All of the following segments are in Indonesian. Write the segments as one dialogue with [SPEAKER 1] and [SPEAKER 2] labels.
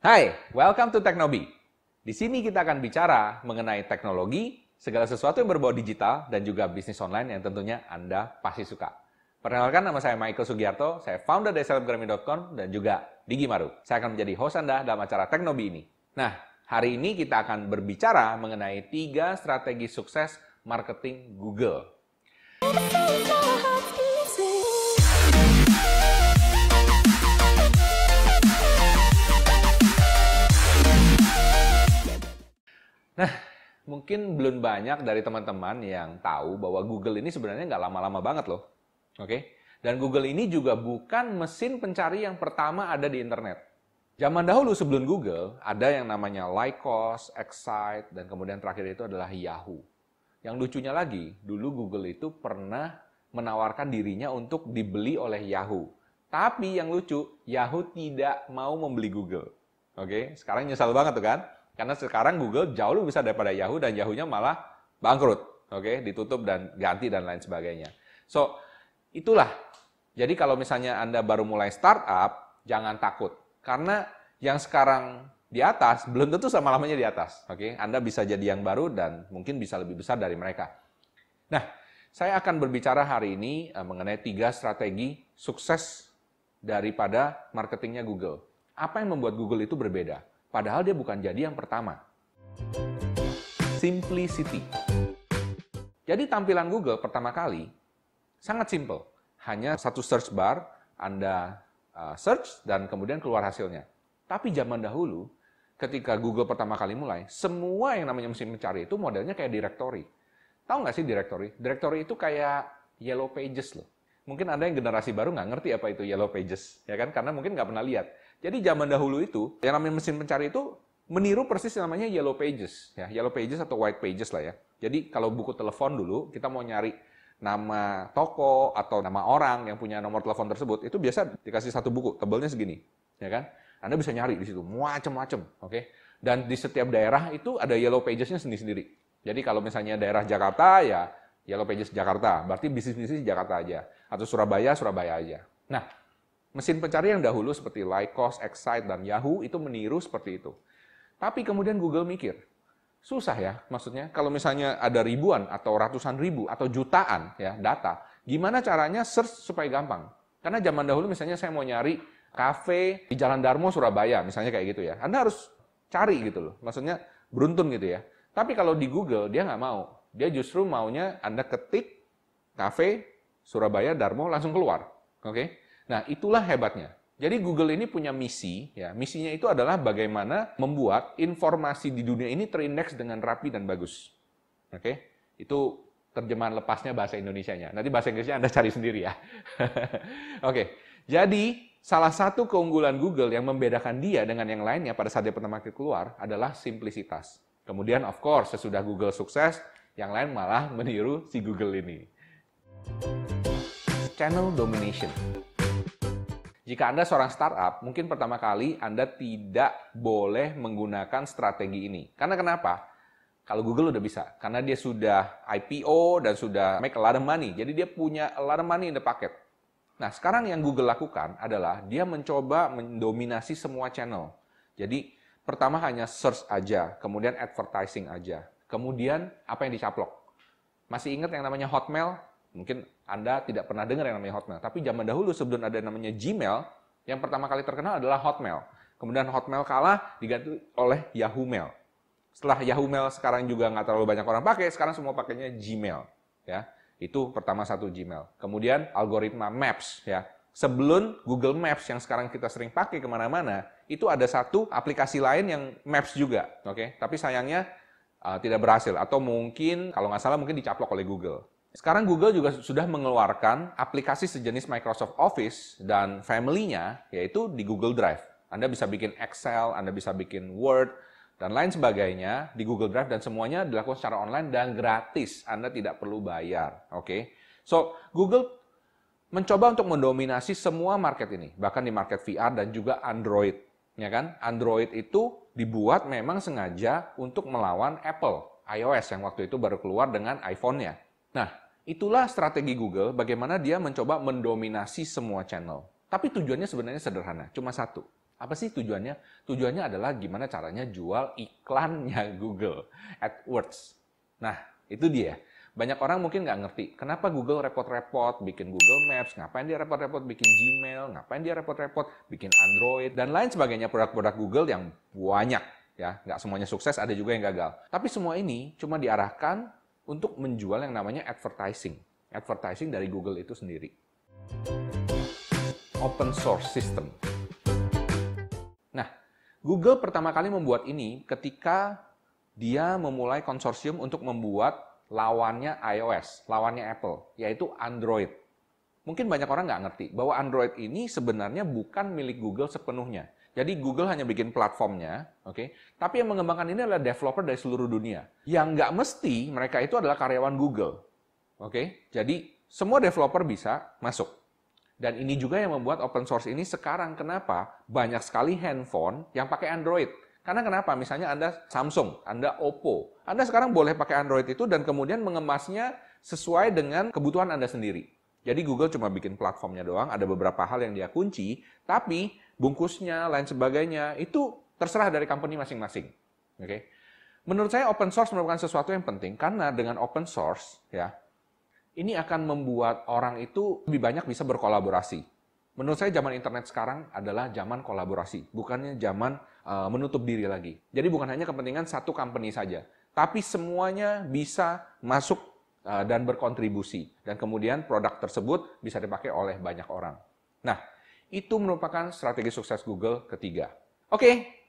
[SPEAKER 1] Hai, welcome to Teknobi. Di sini kita akan bicara mengenai teknologi, segala sesuatu yang berbau digital, dan juga bisnis online yang tentunya Anda pasti suka. Perkenalkan nama saya Michael Sugiarto, saya founder dari selebgrami.com dan juga Digi Maru. Saya akan menjadi host Anda dalam acara Teknobi ini. Nah, hari ini kita akan berbicara mengenai tiga strategi sukses marketing Google. Mungkin belum banyak dari teman-teman yang tahu bahwa Google ini sebenarnya nggak lama-lama banget loh. Oke? Dan Google ini juga bukan mesin pencari yang pertama ada di internet. Zaman dahulu sebelum Google, ada yang namanya Lycos, Excite, dan kemudian terakhir itu adalah Yahoo. Yang lucunya lagi, dulu Google itu pernah menawarkan dirinya untuk dibeli oleh Yahoo. Tapi yang lucu, Yahoo tidak mau membeli Google. Oke, sekarang nyesal banget tuh kan? Karena sekarang Google jauh lebih besar daripada Yahoo dan Yahoo-nya malah bangkrut, oke, okay? ditutup dan ganti dan lain sebagainya. So, itulah. Jadi kalau misalnya Anda baru mulai startup, jangan takut. Karena yang sekarang di atas belum tentu sama lamanya di atas, oke? Okay? Anda bisa jadi yang baru dan mungkin bisa lebih besar dari mereka. Nah, saya akan berbicara hari ini uh, mengenai tiga strategi sukses daripada marketingnya Google. Apa yang membuat Google itu berbeda? Padahal dia bukan jadi yang pertama. Simplicity. Jadi tampilan Google pertama kali sangat simple. Hanya satu search bar, Anda uh, search dan kemudian keluar hasilnya. Tapi zaman dahulu, ketika Google pertama kali mulai, semua yang namanya mesin mencari itu modelnya kayak directory. Tahu nggak sih directory? Directory itu kayak yellow pages loh. Mungkin Anda yang generasi baru nggak ngerti apa itu yellow pages, ya kan? Karena mungkin nggak pernah lihat. Jadi zaman dahulu itu, yang namanya mesin pencari itu meniru persis namanya Yellow Pages, ya Yellow Pages atau White Pages lah ya. Jadi kalau buku telepon dulu kita mau nyari nama toko atau nama orang yang punya nomor telepon tersebut, itu biasa dikasih satu buku, tebelnya segini, ya kan? Anda bisa nyari di situ, macam-macam, oke? Okay? Dan di setiap daerah itu ada Yellow Pages-nya sendiri-sendiri. Jadi kalau misalnya daerah Jakarta ya Yellow Pages Jakarta, berarti bisnis-bisnis Jakarta aja. Atau Surabaya, Surabaya aja. Nah, Mesin pencari yang dahulu seperti Lycos, Excite, dan Yahoo itu meniru seperti itu. Tapi kemudian Google mikir, susah ya maksudnya kalau misalnya ada ribuan atau ratusan ribu atau jutaan ya data, gimana caranya search supaya gampang? Karena zaman dahulu misalnya saya mau nyari kafe di Jalan Darmo Surabaya misalnya kayak gitu ya. Anda harus cari gitu loh. Maksudnya beruntun gitu ya. Tapi kalau di Google dia nggak mau. Dia justru maunya Anda ketik kafe Surabaya Darmo langsung keluar. Oke? Okay? Nah, itulah hebatnya. Jadi Google ini punya misi, ya. Misinya itu adalah bagaimana membuat informasi di dunia ini terindeks dengan rapi dan bagus. Oke? Okay? Itu terjemahan lepasnya bahasa Indonesianya. Nanti bahasa Inggrisnya Anda cari sendiri ya. Oke. okay. Jadi, salah satu keunggulan Google yang membedakan dia dengan yang lainnya pada saat dia pertama kali keluar adalah simplisitas. Kemudian, of course, sesudah Google sukses, yang lain malah meniru si Google ini. Channel domination. Jika Anda seorang startup, mungkin pertama kali Anda tidak boleh menggunakan strategi ini. Karena kenapa? Kalau Google udah bisa, karena dia sudah IPO dan sudah make a lot of money. Jadi dia punya a lot of money in the pocket. Nah, sekarang yang Google lakukan adalah dia mencoba mendominasi semua channel. Jadi pertama hanya search aja, kemudian advertising aja. Kemudian apa yang dicaplok? Masih ingat yang namanya Hotmail? Mungkin Anda tidak pernah dengar yang namanya Hotmail. Tapi zaman dahulu sebelum ada namanya Gmail, yang pertama kali terkenal adalah Hotmail. Kemudian Hotmail kalah diganti oleh Yahoo Mail. Setelah Yahoo Mail sekarang juga nggak terlalu banyak orang pakai, sekarang semua pakainya Gmail. Ya, itu pertama satu Gmail. Kemudian algoritma Maps ya. Sebelum Google Maps yang sekarang kita sering pakai ke mana-mana, itu ada satu aplikasi lain yang Maps juga, oke? Okay? Tapi sayangnya uh, tidak berhasil atau mungkin kalau nggak salah mungkin dicaplok oleh Google. Sekarang Google juga sudah mengeluarkan aplikasi sejenis Microsoft Office dan family-nya, yaitu di Google Drive. Anda bisa bikin Excel, Anda bisa bikin Word, dan lain sebagainya di Google Drive dan semuanya dilakukan secara online dan gratis. Anda tidak perlu bayar. Oke. Okay? So, Google mencoba untuk mendominasi semua market ini, bahkan di market VR dan juga Android. Ya kan? Android itu dibuat memang sengaja untuk melawan Apple, iOS yang waktu itu baru keluar dengan iPhone-nya. Nah, itulah strategi Google bagaimana dia mencoba mendominasi semua channel. Tapi tujuannya sebenarnya sederhana, cuma satu. Apa sih tujuannya? Tujuannya adalah gimana caranya jual iklannya Google AdWords. Nah, itu dia. Banyak orang mungkin nggak ngerti, kenapa Google repot-repot bikin Google Maps, ngapain dia repot-repot bikin Gmail, ngapain dia repot-repot bikin Android, dan lain sebagainya produk-produk Google yang banyak. ya Nggak semuanya sukses, ada juga yang gagal. Tapi semua ini cuma diarahkan untuk menjual yang namanya advertising. Advertising dari Google itu sendiri. Open source system. Nah, Google pertama kali membuat ini ketika dia memulai konsorsium untuk membuat lawannya iOS, lawannya Apple, yaitu Android. Mungkin banyak orang nggak ngerti bahwa Android ini sebenarnya bukan milik Google sepenuhnya. Jadi Google hanya bikin platformnya, oke. Okay? Tapi yang mengembangkan ini adalah developer dari seluruh dunia. Yang nggak mesti mereka itu adalah karyawan Google, oke. Okay? Jadi semua developer bisa masuk. Dan ini juga yang membuat open source ini sekarang kenapa banyak sekali handphone yang pakai Android. Karena kenapa? Misalnya Anda Samsung, Anda Oppo. Anda sekarang boleh pakai Android itu dan kemudian mengemasnya sesuai dengan kebutuhan Anda sendiri. Jadi Google cuma bikin platformnya doang, ada beberapa hal yang dia kunci, tapi bungkusnya, lain sebagainya, itu terserah dari company masing-masing. Oke. Okay? Menurut saya open source merupakan sesuatu yang penting karena dengan open source ya, ini akan membuat orang itu lebih banyak bisa berkolaborasi. Menurut saya zaman internet sekarang adalah zaman kolaborasi, bukannya zaman uh, menutup diri lagi. Jadi bukan hanya kepentingan satu company saja, tapi semuanya bisa masuk uh, dan berkontribusi dan kemudian produk tersebut bisa dipakai oleh banyak orang. Nah, itu merupakan strategi sukses Google ketiga. Oke,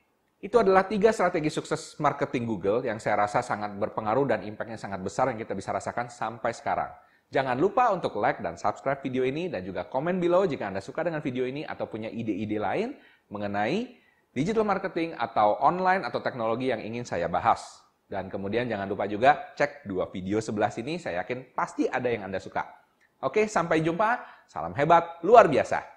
[SPEAKER 1] itu adalah tiga strategi sukses marketing Google yang saya rasa sangat berpengaruh dan impact-nya sangat besar yang kita bisa rasakan sampai sekarang. Jangan lupa untuk like dan subscribe video ini dan juga komen below jika Anda suka dengan video ini atau punya ide-ide lain mengenai digital marketing atau online atau teknologi yang ingin saya bahas. Dan kemudian jangan lupa juga cek dua video sebelah sini, saya yakin pasti ada yang Anda suka. Oke, sampai jumpa. Salam hebat, luar biasa.